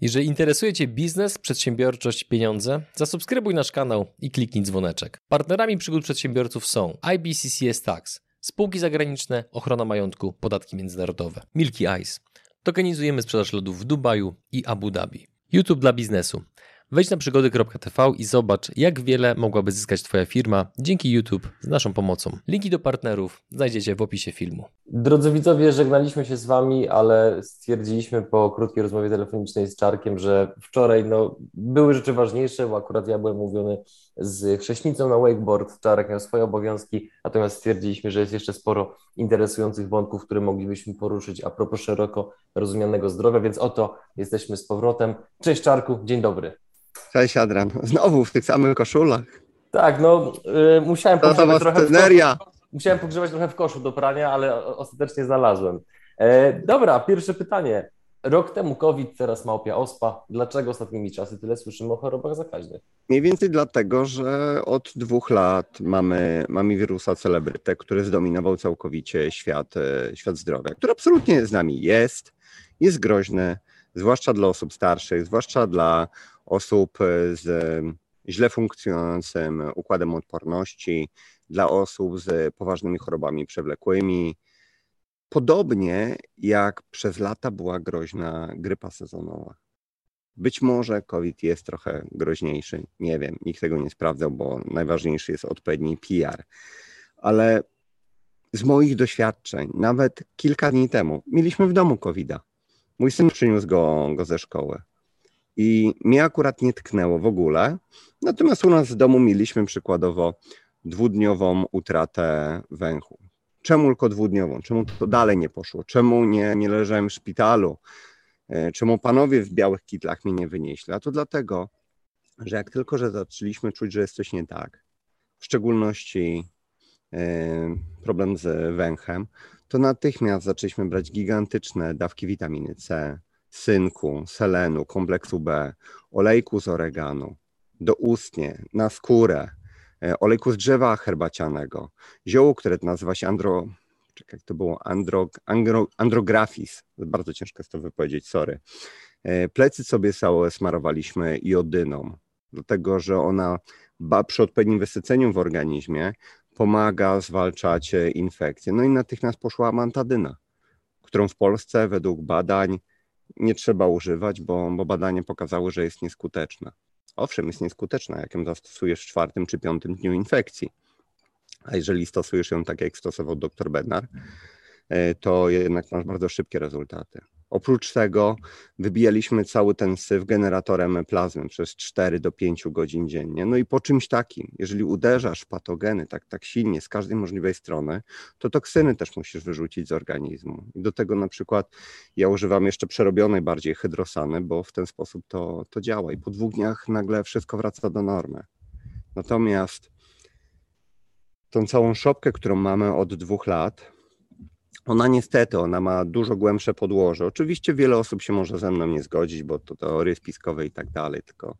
Jeżeli interesuje Cię biznes, przedsiębiorczość, pieniądze, zasubskrybuj nasz kanał i kliknij dzwoneczek. Partnerami przygód przedsiębiorców są IBCCS Tax, spółki zagraniczne, ochrona majątku, podatki międzynarodowe, Milky Ice. Tokenizujemy sprzedaż lodów w Dubaju i Abu Dhabi. YouTube dla biznesu. Wejdź na przygody.tv i zobacz, jak wiele mogłaby zyskać Twoja firma dzięki YouTube z naszą pomocą. Linki do partnerów znajdziecie w opisie filmu. Drodzy widzowie, żegnaliśmy się z Wami, ale stwierdziliśmy po krótkiej rozmowie telefonicznej z Czarkiem, że wczoraj no, były rzeczy ważniejsze, bo akurat ja byłem mówiony z chrześnicą na wakeboard, Czarek miał swoje obowiązki, natomiast stwierdziliśmy, że jest jeszcze sporo interesujących wątków, które moglibyśmy poruszyć a propos szeroko rozumianego zdrowia, więc oto jesteśmy z powrotem. Cześć Czarku, dzień dobry. Cześć Adrian, znowu w tych samych koszulach. Tak, no y, musiałem pogrzewać trochę w koszu, musiałem pogrzewać trochę w koszu do prania, ale ostatecznie znalazłem. E, dobra, pierwsze pytanie. Rok temu COVID, teraz małpia ospa. Dlaczego ostatnimi czasy tyle słyszymy o chorobach zakaźnych? Mniej więcej dlatego, że od dwóch lat mamy, mamy wirusa celebrytę, który zdominował całkowicie świat, e, świat zdrowia, który absolutnie z nami jest, jest groźny, zwłaszcza dla osób starszych, zwłaszcza dla osób e, z źle funkcjonującym układem odporności, dla osób z poważnymi chorobami przewlekłymi. Podobnie jak przez lata była groźna grypa sezonowa. Być może COVID jest trochę groźniejszy, nie wiem, nikt tego nie sprawdzał, bo najważniejszy jest odpowiedni PR. Ale z moich doświadczeń, nawet kilka dni temu, mieliśmy w domu covid -a. Mój syn przyniósł go, go ze szkoły. I mnie akurat nie tknęło w ogóle. Natomiast u nas w domu mieliśmy przykładowo dwudniową utratę węchu. Czemu tylko dwudniową? Czemu to dalej nie poszło? Czemu nie, nie leżałem w szpitalu? E, czemu panowie w białych kitlach mnie nie wynieśli? A to dlatego, że jak tylko, że zaczęliśmy czuć, że jest coś nie tak, w szczególności e, problem z węchem, to natychmiast zaczęliśmy brać gigantyczne dawki witaminy C, synku, selenu, kompleksu B, olejku z oreganu, doustnie, na skórę, e, olejku z drzewa herbacianego, zioło, które nazywa się andro, czekaj, to było, andro, andro, andrografis, bardzo ciężko jest to wypowiedzieć, sorry. E, plecy sobie smarowaliśmy jodyną, dlatego że ona przy odpowiednim wysyceniu w organizmie pomaga zwalczać infekcje. No i natychmiast poszła amantadyna, którą w Polsce według badań nie trzeba używać, bo, bo badania pokazały, że jest nieskuteczna. Owszem, jest nieskuteczna, jak ją zastosujesz w czwartym czy piątym dniu infekcji. A jeżeli stosujesz ją tak, jak stosował dr Bednar, e, to jednak masz bardzo szybkie rezultaty. Oprócz tego wybijaliśmy cały ten syf generatorem plazmy przez 4 do 5 godzin dziennie. No i po czymś takim, jeżeli uderzasz patogeny tak, tak silnie z każdej możliwej strony, to toksyny też musisz wyrzucić z organizmu. I do tego na przykład ja używam jeszcze przerobionej bardziej hydrosany, bo w ten sposób to, to działa i po dwóch dniach nagle wszystko wraca do normy. Natomiast tą całą szopkę, którą mamy od dwóch lat, ona niestety, ona ma dużo głębsze podłoże. Oczywiście wiele osób się może ze mną nie zgodzić, bo to teorie spiskowe i tak dalej, tylko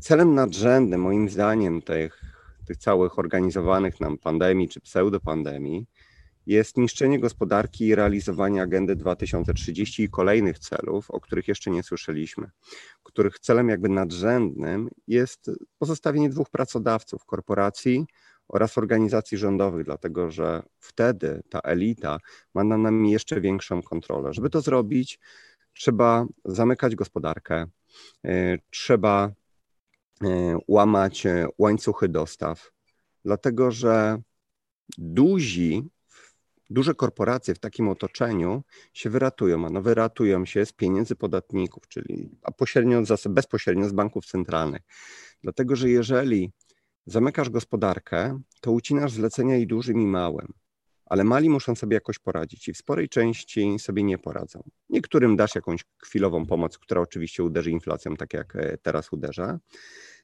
celem nadrzędnym moim zdaniem tych, tych całych organizowanych nam pandemii czy pseudopandemii jest niszczenie gospodarki i realizowanie agendy 2030 i kolejnych celów, o których jeszcze nie słyszeliśmy, których celem jakby nadrzędnym jest pozostawienie dwóch pracodawców, korporacji oraz organizacji rządowych, dlatego że wtedy ta elita ma nad nami jeszcze większą kontrolę. Żeby to zrobić, trzeba zamykać gospodarkę, e, trzeba e, łamać e, łańcuchy dostaw, dlatego że duzi, duże korporacje w takim otoczeniu się wyratują, a no wyratują się z pieniędzy podatników, czyli a pośrednio, bezpośrednio z banków centralnych. Dlatego, że jeżeli zamykasz gospodarkę, to ucinasz zlecenia i dużym, i małym. Ale mali muszą sobie jakoś poradzić i w sporej części sobie nie poradzą. Niektórym dasz jakąś chwilową pomoc, która oczywiście uderzy inflacją, tak jak e, teraz uderza.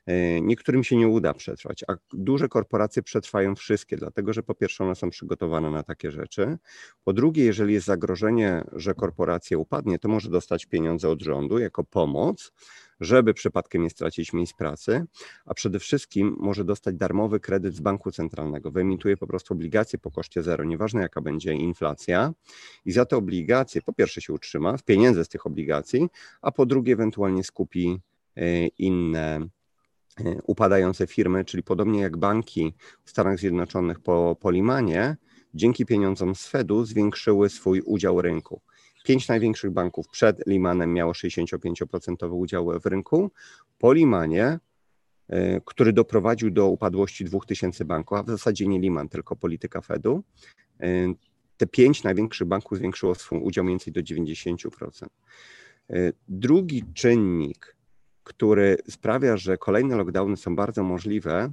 E, niektórym się nie uda przetrwać, a duże korporacje przetrwają wszystkie, dlatego że po pierwsze one są przygotowane na takie rzeczy. Po drugie, jeżeli jest zagrożenie, że korporacja upadnie, to może dostać pieniądze od rządu jako pomoc, żeby przypadkiem nie stracić miejsc pracy, a przede wszystkim może dostać darmowy kredyt z banku centralnego. Wyemituje po prostu obligacje po koszcie zero, nieważne jaka będzie inflacja, i za te obligacje po pierwsze się utrzyma, z pieniędzy z tych obligacji, a po drugie ewentualnie skupi e, inne e, upadające firmy, czyli podobnie jak banki w Stanach Zjednoczonych po, po Limanie, dzięki pieniądzom z Fedu zwiększyły swój udział rynku. Pięć największych banków przed Limanem miało 65% udział w rynku. Po Limanie, e, który doprowadził do upadłości 2000 banków, a w zasadzie nie Liman, tylko polityka Fedu, e, te pięć największych banków zwiększyło swój udział mniej więcej do 90%. E, drugi czynnik, który sprawia, że kolejne lockdowny są bardzo możliwe,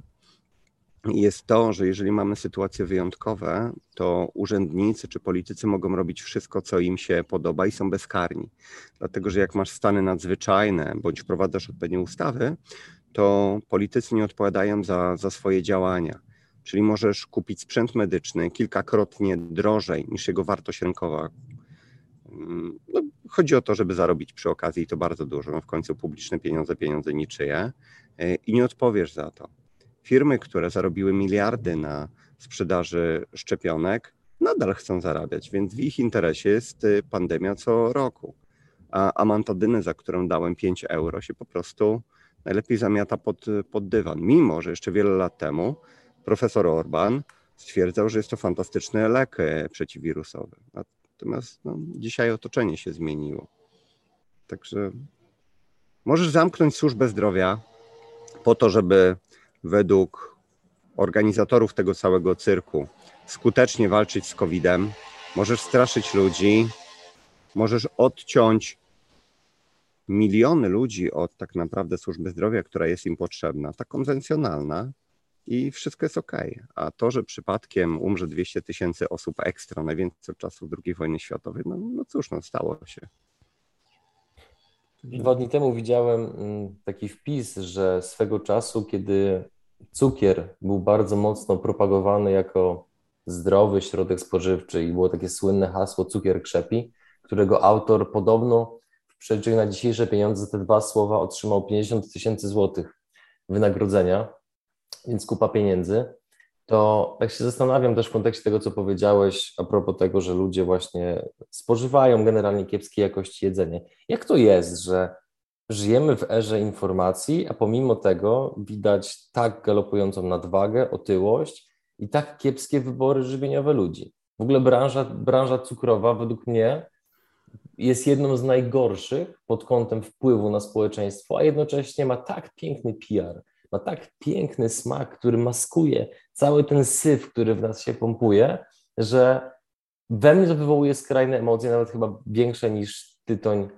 jest to, że jeżeli mamy sytuacje wyjątkowe, to urzędnicy czy politycy mogą robić wszystko, co im się podoba i są bezkarni. Dlatego, że jak masz stany nadzwyczajne bądź wprowadzasz odpowiednie ustawy, to politycy nie odpowiadają za, za swoje działania. Czyli możesz kupić sprzęt medyczny kilkakrotnie drożej niż jego wartość rynkowa. No, chodzi o to, żeby zarobić przy okazji i to bardzo dużo. No w końcu publiczne pieniądze, pieniądze niczyje y, i nie odpowiesz za to. Firmy, które zarobiły miliardy na sprzedaży szczepionek, nadal chcą zarabiać, więc w ich interesie jest y, pandemia co roku. A amantadynę, za którą dałem 5 euro, się po prostu najlepiej zamiata pod, pod dywan. Mimo, że jeszcze wiele lat temu profesor Orban stwierdzał, że jest to fantastyczny lek e, przeciwwirusowy. Natomiast no, dzisiaj otoczenie się zmieniło. Także możesz zamknąć służbę zdrowia po to, żeby według organizatorów tego całego cyrku skutecznie walczyć z COVID-em, możesz straszyć ludzi, możesz odciąć miliony ludzi od tak naprawdę służby zdrowia, która jest im potrzebna, ta konwencjonalna, i wszystko jest ok. A to, że przypadkiem umrze 200 tysięcy osób ekstra, najwięcej od czasów II wojny światowej, no, no cóż, no stało się. Dwa dni temu widziałem mm, taki wpis, że swego czasu, kiedy cukier był bardzo mocno propagowany jako zdrowy środek spożywczy i było takie słynne hasło cukier krzepi, którego autor podobno w przeliczeniu na dzisiejsze pieniądze te dwa słowa otrzymał 50 tysięcy złotych wynagrodzenia, więc kupa pieniędzy. To tak się zastanawiam też w kontekście tego, co powiedziałeś a propos tego, że ludzie właśnie spożywają generalnie kiepskiej jakości jedzenie. Jak to jest, że Żyjemy w erze informacji, a pomimo tego widać tak galopującą nadwagę, otyłość i tak kiepskie wybory żywieniowe ludzi. W ogóle branża, branża cukrowa według mnie jest jedną z najgorszych pod kątem wpływu na społeczeństwo, a jednocześnie ma tak piękny PR, ma tak piękny smak, który maskuje cały ten syf, który w nas się pompuje, że we mnie to wywołuje skrajne emocje, nawet chyba większe niż tytoń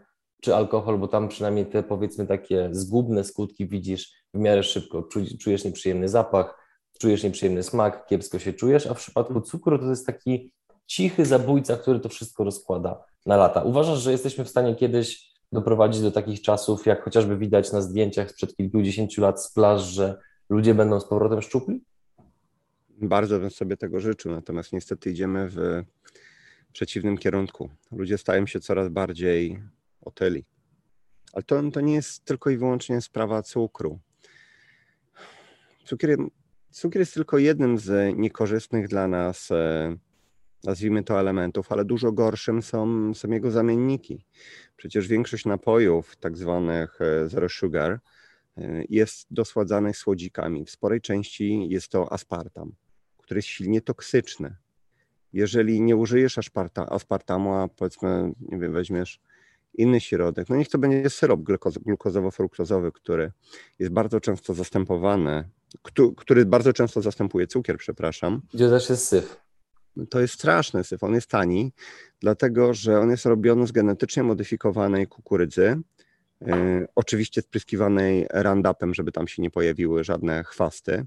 czy alkohol, bo tam przynajmniej te powiedzmy takie zgubne skutki widzisz w miarę szybko. Czujesz nieprzyjemny zapach, czujesz nieprzyjemny smak, kiepsko się czujesz, a w przypadku cukru to jest taki cichy zabójca, który to wszystko rozkłada na lata. Uważasz, że jesteśmy w stanie kiedyś doprowadzić do takich czasów, jak chociażby widać na zdjęciach sprzed kilkudziesięciu lat z plaż, że ludzie będą z powrotem szczupli? Bardzo bym sobie tego życzył, natomiast niestety idziemy w przeciwnym kierunku. Ludzie stają się coraz bardziej otyli. Ale to, to nie jest tylko i wyłącznie sprawa cukru. Cukier, cukier jest tylko jednym z niekorzystnych dla nas, e, nazwijmy to, elementów, ale dużo gorszym są, są jego zamienniki. Przecież większość napojów, tak zwanych e, zero sugar, e, jest dosładzanych słodzikami. W sporej części jest to aspartam, który jest silnie toksyczny. Jeżeli nie użyjesz aspartamu, a powiedzmy, nie wiem, weźmiesz inny środek. No niech to będzie syrop glukozowo-fruktozowy, który jest bardzo często zastępowany, który bardzo często zastępuje cukier, przepraszam. Gdzie też jest syf. To jest straszny syf. On jest tani, dlatego że on jest robiony z genetycznie modyfikowanej kukurydzy, yy, oczywiście spryskiwanej Roundupem, żeby tam się nie pojawiły żadne chwasty.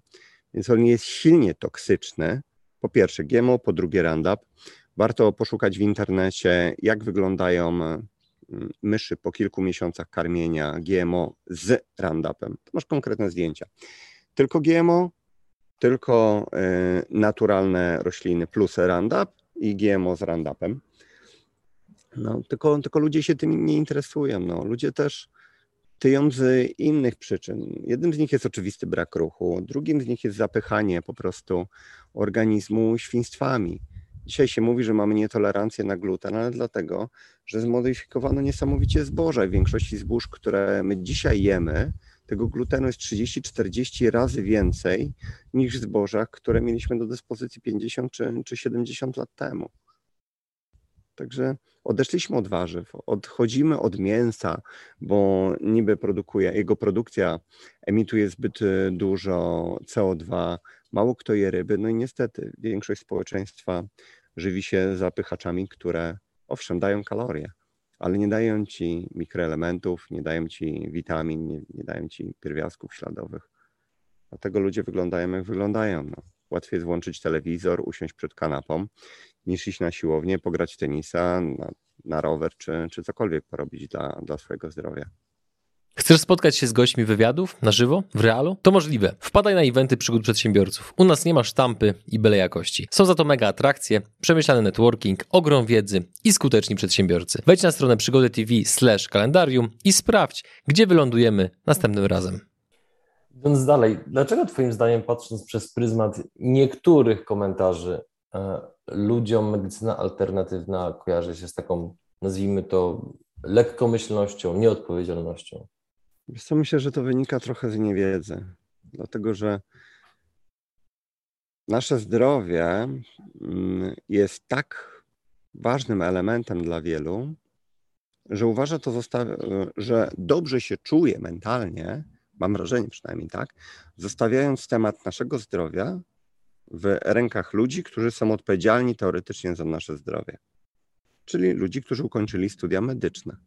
Więc on jest silnie toksyczny. Po pierwsze GMO, po drugie Roundup. Warto poszukać w internecie, jak wyglądają myszy po kilku miesiącach karmienia GMO z Roundupem. To masz konkretne zdjęcia. Tylko GMO, tylko e, naturalne rośliny plus Roundup i GMO z Roundupem. No, tylko, tylko ludzie się tym nie interesują. No. Ludzie też tyją z innych przyczyn. Jednym z nich jest oczywisty brak ruchu, drugim z nich jest zapychanie po prostu organizmu świństwami. Dzisiaj się mówi, że mamy nietolerancję na gluten, ale dlatego, że zmodyfikowano niesamowicie zboże. W większości zbóż, które my dzisiaj jemy, tego glutenu jest 30-40 razy więcej niż w zbożach, które mieliśmy do dyspozycji 50 czy, czy 70 lat temu. Także odeszliśmy od warzyw, odchodzimy od mięsa, bo niby produkuje, jego produkcja emituje zbyt dużo CO2, mało kto je ryby, no i niestety większość społeczeństwa żywi się zapychaczami, które owszem dają kalorie, ale nie dają ci mikroelementów, nie dają ci witamin, nie, nie dają ci pierwiastków śladowych. Dlatego ludzie wyglądają jak wyglądają. No. Łatwiej jest włączyć telewizor, usiąść przed kanapą, niż iść na siłownię, pograć tenisa, na, na rower, czy, czy cokolwiek porobić dla, dla swojego zdrowia. Chcesz spotkać się z gośćmi wywiadów na żywo, w realu? To możliwe. Wpadaj na eventy przygód przedsiębiorców. U nas nie ma sztampy i byle jakości. Są za to mega atrakcje, przemyślany networking, ogrom wiedzy i skuteczni przedsiębiorcy. Wejdź na stronę przygody TV slash kalendarium i sprawdź, gdzie wylądujemy następnym razem. Idąc dalej, dlaczego Twoim zdaniem, patrząc przez pryzmat niektórych komentarzy, e, ludziom medycyna alternatywna kojarzy się z taką, nazwijmy to, lekkomyślnością, nieodpowiedzialnością? Wiesz co, myślę, że to wynika trochę z niewiedzy, dlatego że nasze zdrowie mm, jest tak ważnym elementem dla wielu, że uważa to, że dobrze się czuje mentalnie, mam wrażenie przynajmniej tak, zostawiając temat naszego zdrowia w rękach ludzi, którzy są odpowiedzialni teoretycznie za nasze zdrowie, czyli ludzi, którzy ukończyli studia medyczne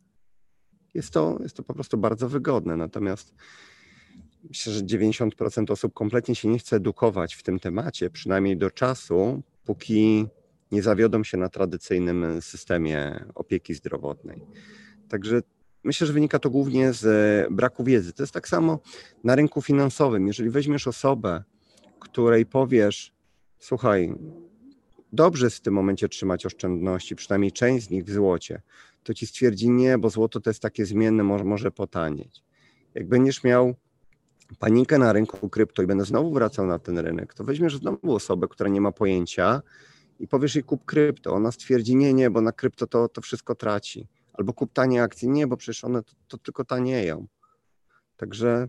jest to, jest to po prostu bardzo wygodne. Natomiast myślę, że 90% osób kompletnie się nie chce edukować w tym temacie, przynajmniej do czasu, póki nie zawiodą się na tradycyjnym systemie opieki zdrowotnej. Także myślę, że wynika to głównie z braku wiedzy. To jest tak samo na rynku finansowym. Jeżeli weźmiesz osobę, której powiesz, słuchaj, dobrze w tym momencie trzymać oszczędności, przynajmniej część z nich w złocie, to ci stwierdzi nie, bo złoto to jest takie zmienne, może, może potanieć. Jak będziesz miał panikę na rynku krypto i będę znowu wracał na ten rynek, to weźmiesz znowu osobę, która nie ma pojęcia i powiesz jej kup krypto. Ona stwierdzi nie, nie, bo na krypto to, to wszystko traci. Albo kup tanie akcje. Nie, bo przecież one to, to tylko tanieją. Także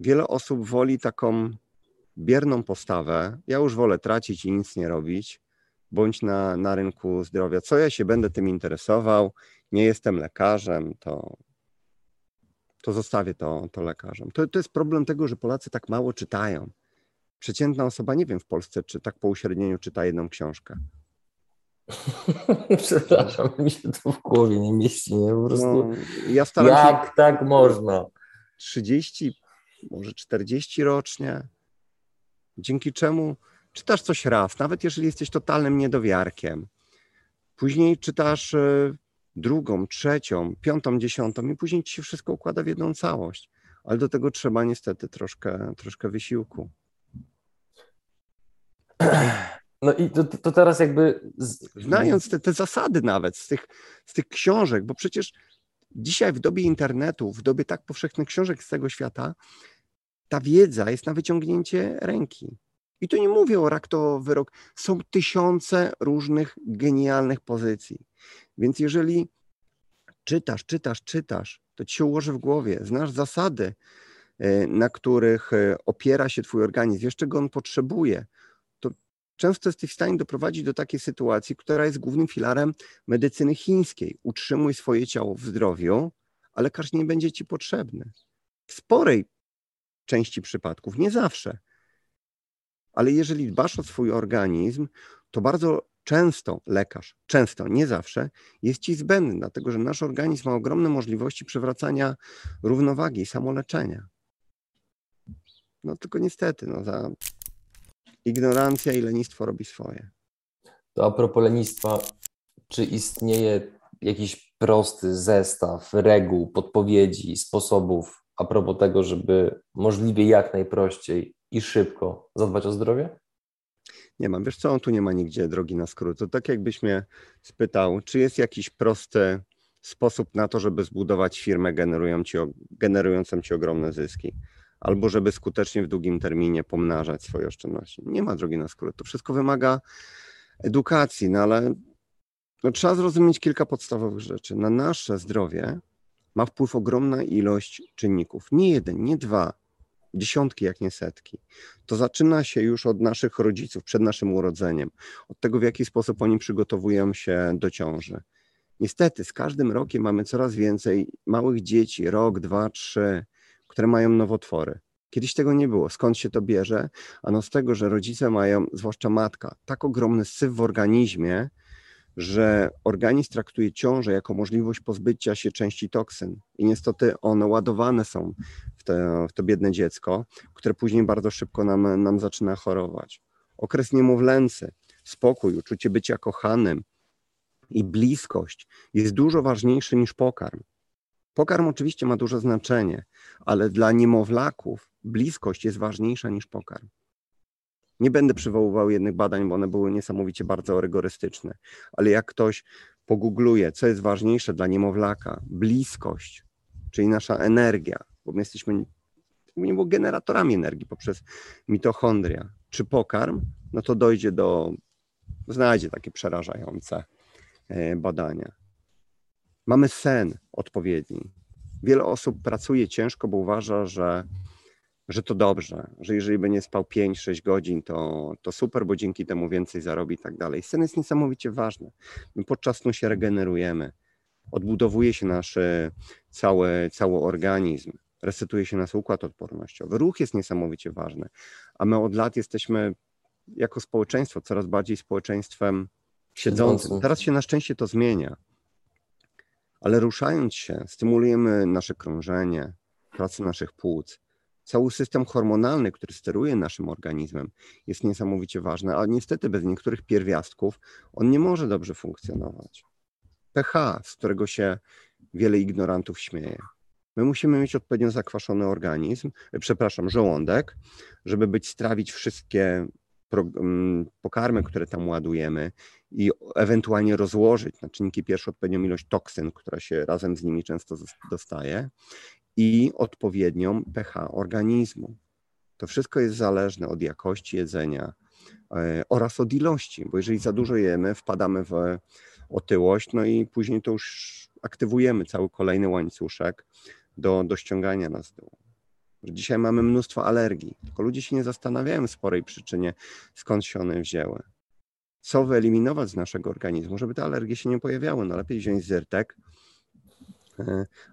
wiele osób woli taką bierną postawę. Ja już wolę tracić i nic nie robić, bądź na, na rynku zdrowia. Co ja się będę tym interesował? nie jestem lekarzem, to, to zostawię to, to lekarzom. To, to jest problem tego, że Polacy tak mało czytają. Przeciętna osoba, nie wiem w Polsce, czy tak po uśrednieniu czyta jedną książkę. Przepraszam, mi się to w głowie nie mieści, nie? Po prostu. No, ja staram Jak się... tak można? 30, może 40 rocznie, dzięki czemu czytasz coś raz, nawet jeżeli jesteś totalnym niedowiarkiem. Później czytasz e, drugą, trzecią, piątą, dziesiątą i później ci się wszystko układa w jedną całość. Ale do tego trzeba niestety troszkę, troszkę wysiłku. No i to, to teraz jakby. Znając te, te zasady nawet z tych, z tych książek, bo przecież dzisiaj w dobie internetu, w dobie tak powszechnych książek z tego świata, ta wiedza jest na wyciągnięcie ręki. I tu nie mówię o rak to wyrok. Są tysiące różnych genialnych pozycji. Więc jeżeli czytasz, czytasz, czytasz, to ci się ułoży w głowie, znasz zasady, e, na których e, opiera się twój organizm, wiesz czego on potrzebuje, to często jesteś w stanie doprowadzić do takiej sytuacji, która jest głównym filarem medycyny chińskiej. Utrzymuj swoje ciało w zdrowiu, a lekarz nie będzie ci potrzebny. W sporej części przypadków, nie zawsze. Ale jeżeli dbasz o swój organizm, to bardzo często lekarz, często, nie zawsze, jest ci zbędny, dlatego że nasz organizm ma ogromne możliwości przywracania równowagi i samoleczenia. No tylko niestety, no, za ignorancja i lenistwo robi swoje. To a propos lenistwa, czy istnieje jakiś prosty zestaw reguł, podpowiedzi, sposobów a propos tego, żeby możliwie jak najprościej i szybko zadbać o zdrowie? Nie mam. Wiesz co, on tu nie ma nigdzie drogi na skrót. To tak jakbyś mnie spytał, czy jest jakiś prosty sposób na to, żeby zbudować firmę generującą ci ogromne zyski, albo żeby skutecznie w długim terminie pomnażać swoje oszczędności. Nie ma drogi na skrót. To wszystko wymaga edukacji, no ale no, trzeba zrozumieć kilka podstawowych rzeczy. Na nasze zdrowie ma wpływ ogromna ilość czynników. Nie jeden, nie dwa, dziesiątki, jak nie setki. To zaczyna się już od naszych rodziców przed naszym urodzeniem, od tego, w jaki sposób oni przygotowują się do ciąży. Niestety, z każdym rokiem mamy coraz więcej małych dzieci, rok, dwa, trzy, które mają nowotwory. Kiedyś tego nie było. Skąd się to bierze? Ano z tego, że rodzice mają, zwłaszcza matka, tak ogromny syf w organizmie, że organizm traktuje ciążę jako możliwość pozbycia się części toksyn i niestety one ładowane są w, te, w to biedne dziecko, które później bardzo szybko nam, nam zaczyna chorować. Okres niemowlęcy, spokój, uczucie bycia kochanym i bliskość jest dużo ważniejszy niż pokarm. Pokarm oczywiście ma duże znaczenie, ale dla niemowlaków bliskość jest ważniejsza niż pokarm. Nie będę przywoływał jednych badań, bo one były niesamowicie bardzo rygorystyczne, ale jak ktoś pogoogluje, co jest ważniejsze dla niemowlaka, bliskość, czyli nasza energia, bo my jesteśmy nie było generatorami energii poprzez mitochondria, czy pokarm, no to dojdzie do, znajdzie takie przerażające e, badania. Mamy sen odpowiedni. Wiele osób pracuje ciężko, bo uważa, że że to dobrze, że jeżeli będzie spał 5-6 godzin, to, to super, bo dzięki temu więcej zarobi i tak dalej. Sen jest niesamowicie ważny. My podczas snu się regenerujemy, odbudowuje się nasz e, cały, cały organizm, resetuje się nasz układ odpornościowy. Ruch jest niesamowicie ważny, a my od lat jesteśmy jako społeczeństwo coraz bardziej społeczeństwem siedzącym. Teraz się na szczęście to zmienia, ale ruszając się, stymulujemy nasze krążenie, pracę naszych płuc Cały system hormonalny, który steruje naszym organizmem, jest niesamowicie ważny, a niestety bez niektórych pierwiastków on nie może dobrze funkcjonować. pH, z którego się wiele ignorantów śmieje. My musimy mieć odpowiednio zakwaszony organizm, e, przepraszam, żołądek, żeby być strawić wszystkie mm, pokarmy, które tam ładujemy i ewentualnie rozłożyć na czynniki pierwsze odpowiednią ilość toksyn, która się razem z nimi często dostaje i odpowiednią pH organizmu. To wszystko jest zależne od jakości jedzenia e, oraz od ilości, bo jeżeli za dużo jemy, wpadamy w otyłość, no i później to już aktywujemy cały kolejny łańcuszek do, do ściągania nas dół. Dzisiaj mamy mnóstwo alergii, tylko ludzie się nie zastanawiają w sporej przyczynie, skąd się one wzięły. Co wyeliminować z naszego organizmu, żeby te alergie się nie pojawiały? No lepiej wziąć zyrtek,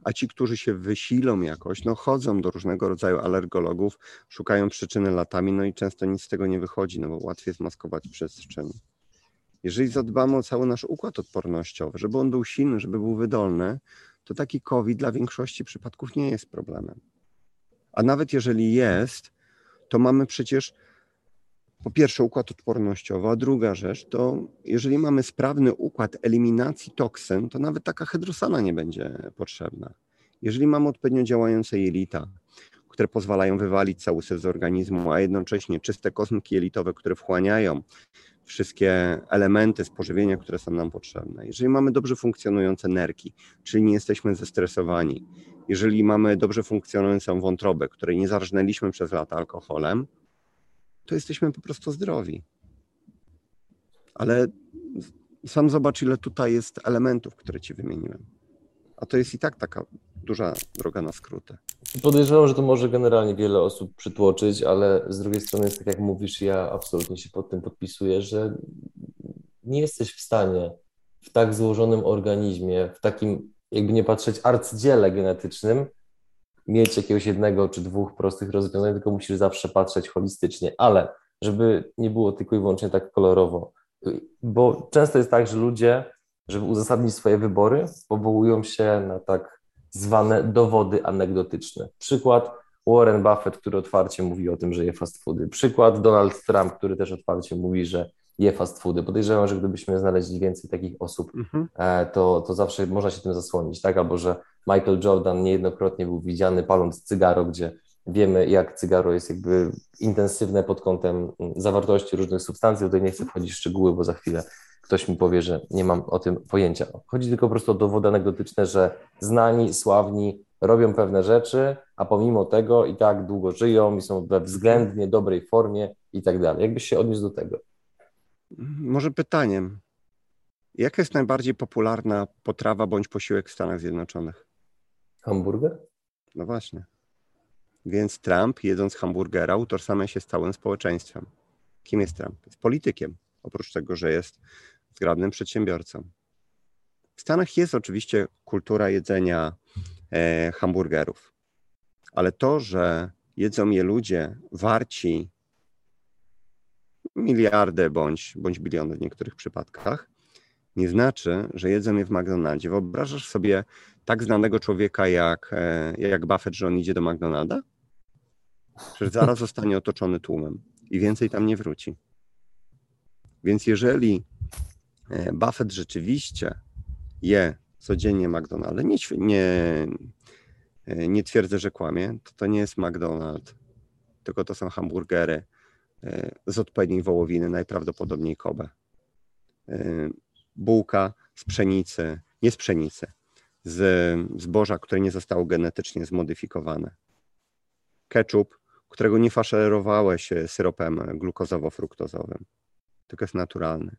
a ci, którzy się wysilą jakoś, no chodzą do różnego rodzaju alergologów, szukają przyczyny latami, no i często nic z tego nie wychodzi, no bo łatwiej zmaskować przestrzeń. Jeżeli zadbamy o cały nasz układ odpornościowy, żeby on był silny, żeby był wydolny, to taki COVID dla większości przypadków nie jest problemem. A nawet jeżeli jest, to mamy przecież po pierwsze układ odpornościowy, a druga rzecz to jeżeli mamy sprawny układ eliminacji toksyn, to nawet taka hydrosana nie będzie potrzebna. Jeżeli mamy odpowiednio działające jelita, które pozwalają wywalić cały syf z organizmu, a jednocześnie czyste kosmki jelitowe, które wchłaniają wszystkie elementy spożywienia, które są nam potrzebne. Jeżeli mamy dobrze funkcjonujące nerki, czyli nie jesteśmy zestresowani, jeżeli mamy dobrze funkcjonującą wątrobę, której nie zarżnęliśmy przez lata alkoholem, to jesteśmy po prostu zdrowi. Ale sam zobacz, ile tutaj jest elementów, które ci wymieniłem. A to jest i tak taka duża droga na skróty. Podejrzewam, że to może generalnie wiele osób przytłoczyć, ale z drugiej strony jest tak, jak mówisz, ja absolutnie się pod tym podpisuję, że nie jesteś w stanie w tak złożonym organizmie, w takim, jakby nie patrzeć, arcydziele genetycznym, mieć jakiegoś jednego czy dwóch prostych rozwiązań, tylko musisz zawsze patrzeć holistycznie, ale żeby nie było tylko i wyłącznie tak kolorowo, bo często jest tak, że ludzie, żeby uzasadnić swoje wybory, powołują się na tak zwane dowody anegdotyczne. Przykład Warren Buffett, który otwarcie mówi o tym, że je fast foody. Przykład Donald Trump, który też otwarcie mówi, że je fast foody. Podejrzewam, że gdybyśmy znaleźli więcej takich osób, mhm. E, to, to zawsze można się tym zasłonić, tak? Albo że Michael Jordan niejednokrotnie był widziany paląc cygaro, gdzie wiemy, jak cygaro jest jakby intensywne pod kątem zawartości różnych substancji. Tutaj nie chcę wchodzić w szczegóły, bo za chwilę ktoś mi powie, że nie mam o tym pojęcia. Chodzi tylko po prostu o dowody anegdotyczne, że znani, sławni robią pewne rzeczy, a pomimo tego i tak długo żyją i są we względnie dobrej formie i tak dalej. Jakbyś się odniósł do tego? Może pytaniem. Jaka jest najbardziej popularna potrawa bądź posiłek w Stanach Zjednoczonych? Hamburger? No właśnie. Więc Trump, jedząc hamburgera, utożsamia się z całym społeczeństwem. Kim jest Trump? Jest politykiem, oprócz tego, że jest zgrabnym przedsiębiorcą. W Stanach jest oczywiście kultura jedzenia e, hamburgerów, ale to, że jedzą je ludzie warci miliardy bądź, bądź biliony w niektórych przypadkach, nie znaczy, że jedzą je w McDonaldzie. Wyobrażasz sobie tak znanego człowieka jak, e, jak Buffett, że on idzie do McDonalda? Przecież zaraz zostanie otoczony tłumem i więcej tam nie wróci. Więc jeżeli e, Buffett rzeczywiście je codziennie McDonalda, nie, nie, e, nie twierdzę, że kłamie, to to nie jest McDonald's, tylko to są hamburgery z odpowiedniej wołowiny, najprawdopodobniej Kobe bułka z pszenicy, nie z pszenicy, z zboża, które nie zostało genetycznie zmodyfikowane. Ketchup, którego nie faszerowałeś syropem glukozowo-fruktozowym, tylko jest naturalny.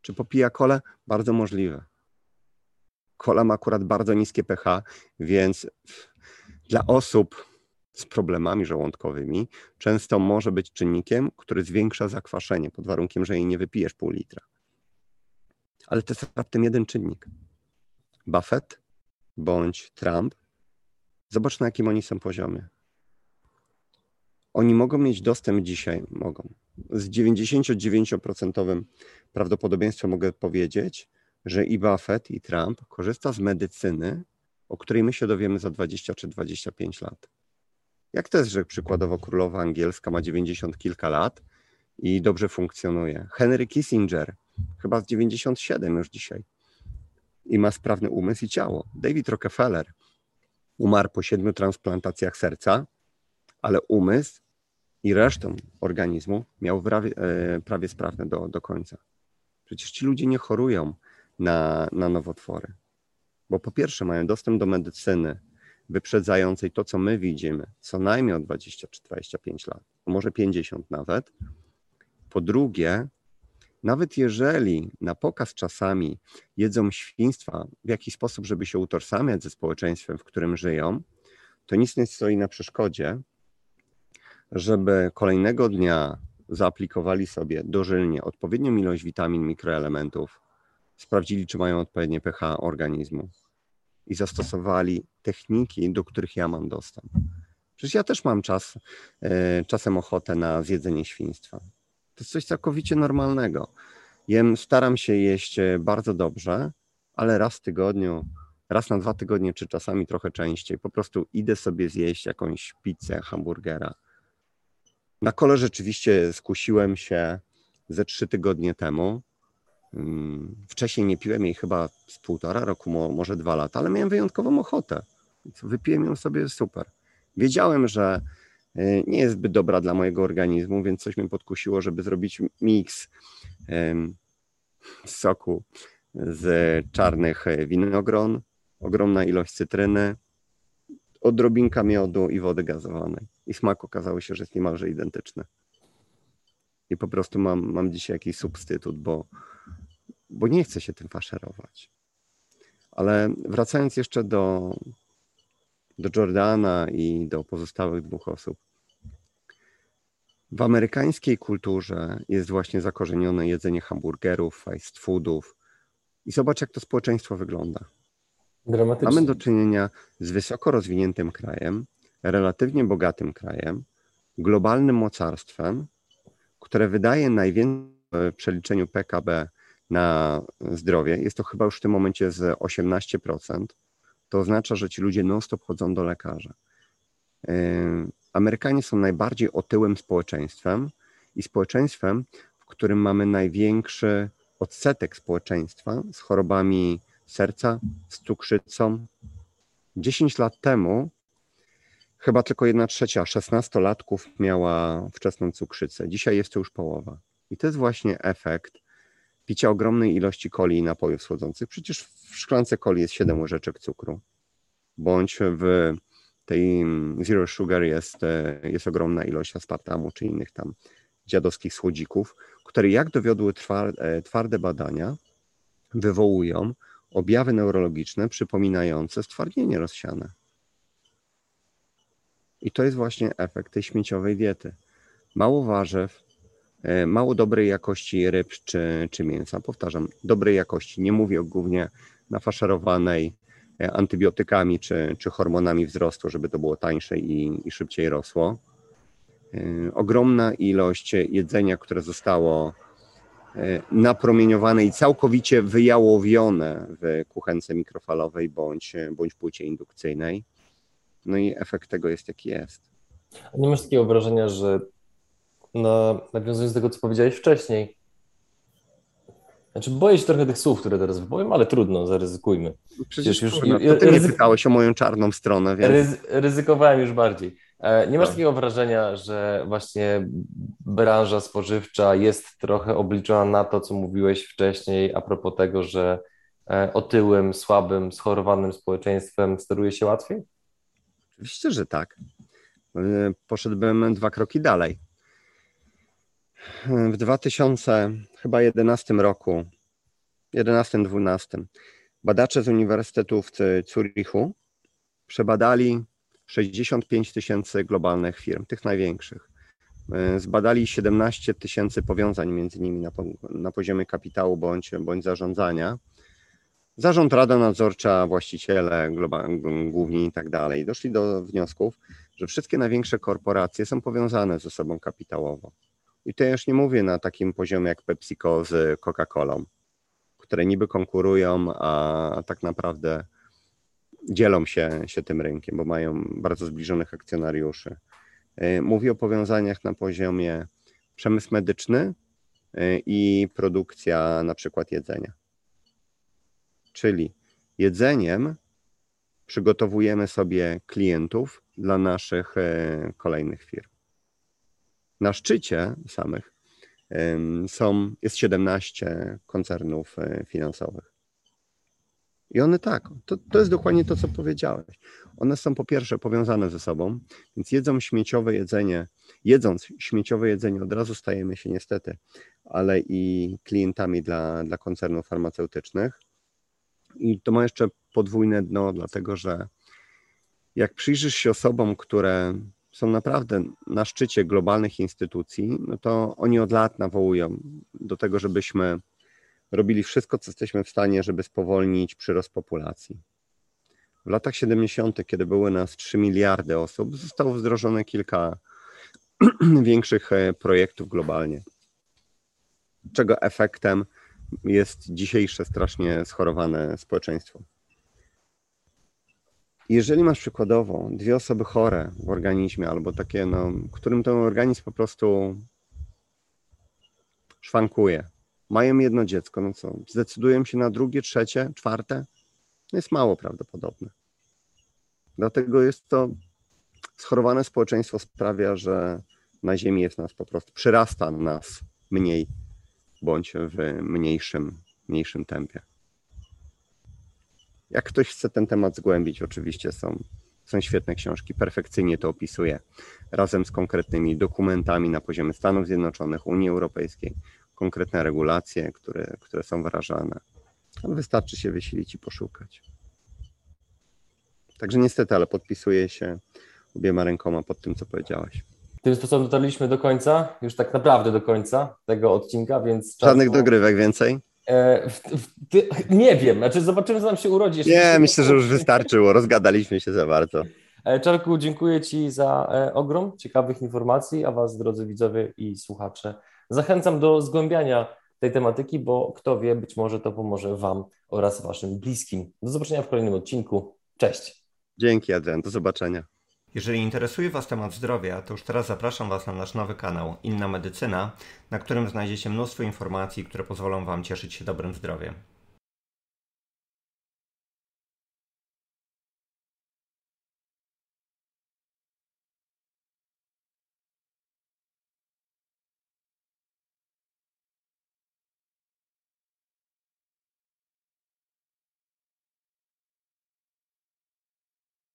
Czy popija kole? Bardzo możliwe. Kola ma akurat bardzo niskie pH, więc dla osób z problemami żołądkowymi często może być czynnikiem, który zwiększa zakwaszenie, pod warunkiem, że jej nie wypijesz pół litra ale to jest raptem jeden czynnik. Buffett bądź Trump, zobacz na jakim oni są poziomie. Oni mogą mieć dostęp dzisiaj, mogą. Z 99% prawdopodobieństwem mogę powiedzieć, że i Buffett, i Trump korzysta z medycyny, o której my się dowiemy za 20 czy 25 lat. Jak to jest, że przykładowo królowa angielska ma 90 kilka lat i dobrze funkcjonuje? Henry Kissinger chyba z 97 już dzisiaj. I ma sprawny umysł i ciało. David Rockefeller umarł po siedmiu transplantacjach serca, ale umysł i resztę organizmu miał prawie, e, prawie sprawny do, do końca. Przecież ci ludzie nie chorują na, na nowotwory, bo po pierwsze mają dostęp do medycyny wyprzedzającej to, co my widzimy, co najmniej o 20 czy 25 lat, może 50 nawet. Po drugie, nawet jeżeli na pokaz czasami jedzą świństwa w jakiś sposób, żeby się utożsamiać ze społeczeństwem, w którym żyją, to nic nie stoi na przeszkodzie, żeby kolejnego dnia zaaplikowali sobie dożylnie odpowiednią ilość witamin, mikroelementów, sprawdzili, czy mają odpowiednie pH organizmu i zastosowali techniki, do których ja mam dostęp. Przecież ja też mam czas, e, czasem ochotę na zjedzenie świństwa. To jest coś całkowicie normalnego. Jem, staram się jeść e, bardzo dobrze, ale raz w tygodniu, raz na dwa tygodnie, czy czasami trochę częściej, po prostu idę sobie zjeść jakąś pizzę, hamburgera. Na kole rzeczywiście skusiłem się ze trzy tygodnie temu. Mm, wcześniej nie piłem jej chyba z półtora roku, może dwa lata, ale miałem wyjątkową ochotę. Wypiłem ją sobie super. Wiedziałem, że nie jest zbyt dobra dla mojego organizmu, więc coś mnie podkusiło, żeby zrobić miks soku z czarnych winogron, ogromna ilość cytryny, odrobinka miodu i wody gazowanej. I smak okazało się, że jest niemalże identyczny. I po prostu mam, mam dzisiaj jakiś substytut, bo, bo nie chcę się tym faszerować. Ale wracając jeszcze do, do Jordana i do pozostałych dwóch osób. W amerykańskiej kulturze jest właśnie zakorzenione jedzenie hamburgerów, fast foodów. I zobacz, jak to społeczeństwo wygląda. Mamy do czynienia z wysoko rozwiniętym krajem, relatywnie bogatym krajem, globalnym mocarstwem, które wydaje najwięcej w przeliczeniu PKB na zdrowie. Jest to chyba już w tym momencie z 18%. To oznacza, że ci ludzie non-stop chodzą do lekarza. Amerykanie są najbardziej otyłym społeczeństwem i społeczeństwem, w którym mamy największy odsetek społeczeństwa z chorobami serca, z cukrzycą. 10 lat temu chyba tylko jedna trzecia 16-latków miała wczesną cukrzycę. Dzisiaj jest to już połowa. I to jest właśnie efekt picia ogromnej ilości coli i napojów słodzących. Przecież w szklance coli jest 7 łyżeczek cukru, bądź w tej zero sugar jest, jest ogromna ilość aspartamu czy innych tam dziadowskich słodzików, które jak dowiodły twarde badania, wywołują objawy neurologiczne przypominające stwardnienie rozsiane. I to jest właśnie efekt tej śmieciowej diety. Mało warzyw, e, mało dobrej jakości ryb czy, czy mięsa. Powtarzam, dobrej jakości. Nie mówię głównie nafaszerowanej e, antybiotykami czy, czy hormonami wzrostu, żeby to było tańsze i, i szybciej rosło. E, ogromna ilość jedzenia, które zostało napromieniowane i całkowicie wyjałowione w kuchence mikrofalowej bądź, bądź płycie indukcyjnej no i efekt tego jest jaki jest. A nie masz takiego wrażenia, że na, nawiązując do tego, co powiedziałeś wcześniej, znaczy boję się trochę tych słów, które teraz wypowiem, ale trudno, zaryzykujmy. Przecież, już kurna, ty ryzy... pytałeś o moją czarną stronę, więc... Ryzy... Ryzykowałem już bardziej. E, nie masz no. takiego wrażenia, że właśnie branża spożywcza jest trochę obliczona na to, co mówiłeś wcześniej a propos tego, że e, otyłym, słabym, schorowanym społeczeństwem steruje się łatwiej? Oczywiście, że tak. E, poszedłbym dwa kroki dalej. W 2011 roku, 11-12, badacze z Uniwersytetu w Zurichu przebadali 65 tysięcy globalnych firm, tych największych. E, zbadali 17 tysięcy powiązań między nimi na, na poziomie kapitału bądź, bądź zarządzania Zarząd, rada nadzorcza, właściciele, główni i tak dalej doszli do wniosków, że wszystkie największe korporacje są powiązane ze sobą kapitałowo. I to już nie mówię na takim poziomie jak PepsiCo z Coca-Colą, które niby konkurują, a tak naprawdę dzielą się, się tym rynkiem, bo mają bardzo zbliżonych akcjonariuszy. Y, mówię o powiązaniach na poziomie przemysł medyczny y, i produkcja na przykład jedzenia. Czyli jedzeniem przygotowujemy sobie klientów dla naszych e, kolejnych firm. Na szczycie samych są, jest 17 koncernów e, finansowych. I one tak, to, to jest dokładnie to, co powiedziałeś. One są po pierwsze powiązane ze sobą, więc jedzą śmieciowe jedzenie, jedząc śmieciowe jedzenie od razu stajemy się niestety, ale i klientami dla, dla koncernów farmaceutycznych. I to ma jeszcze podwójne dno, dlatego że jak przyjrzysz się osobom, które są naprawdę na szczycie globalnych instytucji, no to oni od lat nawołują do tego, żebyśmy robili wszystko, co jesteśmy w stanie, żeby spowolnić przyrost populacji. W latach 70., kiedy były nas 3 miliardy osób, zostało wdrożone kilka większych e, projektów globalnie, czego efektem jest dzisiejsze strasznie schorowane społeczeństwo. Jeżeli masz przykładowo dwie osoby chore w organizmie, albo takie, no, którym ten organizm po prostu szwankuje, mają jedno dziecko, no co, zdecydują się na drugie, trzecie, czwarte? No jest mało prawdopodobne. Dlatego jest to schorowane społeczeństwo sprawia, że na Ziemi jest nas po prostu, przyrasta nas mniej bądź w mniejszym, mniejszym tempie. Jak ktoś chce ten temat zgłębić, oczywiście są, są świetne książki, perfekcyjnie to opisuje, razem z konkretnymi dokumentami na poziomie Stanów Zjednoczonych, Unii Europejskiej, konkretne regulacje, które, które są wyrażane. Wystarczy się wysilić i poszukać. Także niestety, ale podpisuję się obiema rękoma pod tym, co powiedziałaś. Tym sposobem dotarliśmy do końca, już tak naprawdę do końca tego odcinka, więc... Żadnych dogrywek więcej? E, w, w, ty, nie wiem, znaczy zobaczymy, co nam się urodzi. Nie, myślę, że już wystarczyło, rozgadaliśmy się za bardzo. E, Czarku, dziękuję Ci za e, ogrom ciekawych informacji, a Was, drodzy widzowie i słuchacze, zachęcam do zgłębiania tej tematyki, bo kto wie, być może to pomoże Wam oraz Waszym bliskim. Do zobaczenia w kolejnym odcinku. Cześć. Dzięki, Adrian. Do zobaczenia. Jeżeli interesuje Was temat zdrowia, to już teraz zapraszam Was na nasz nowy kanał Inna Medycyna, na którym znajdziecie mnóstwo informacji, które pozwolą Wam cieszyć się dobrym zdrowiem.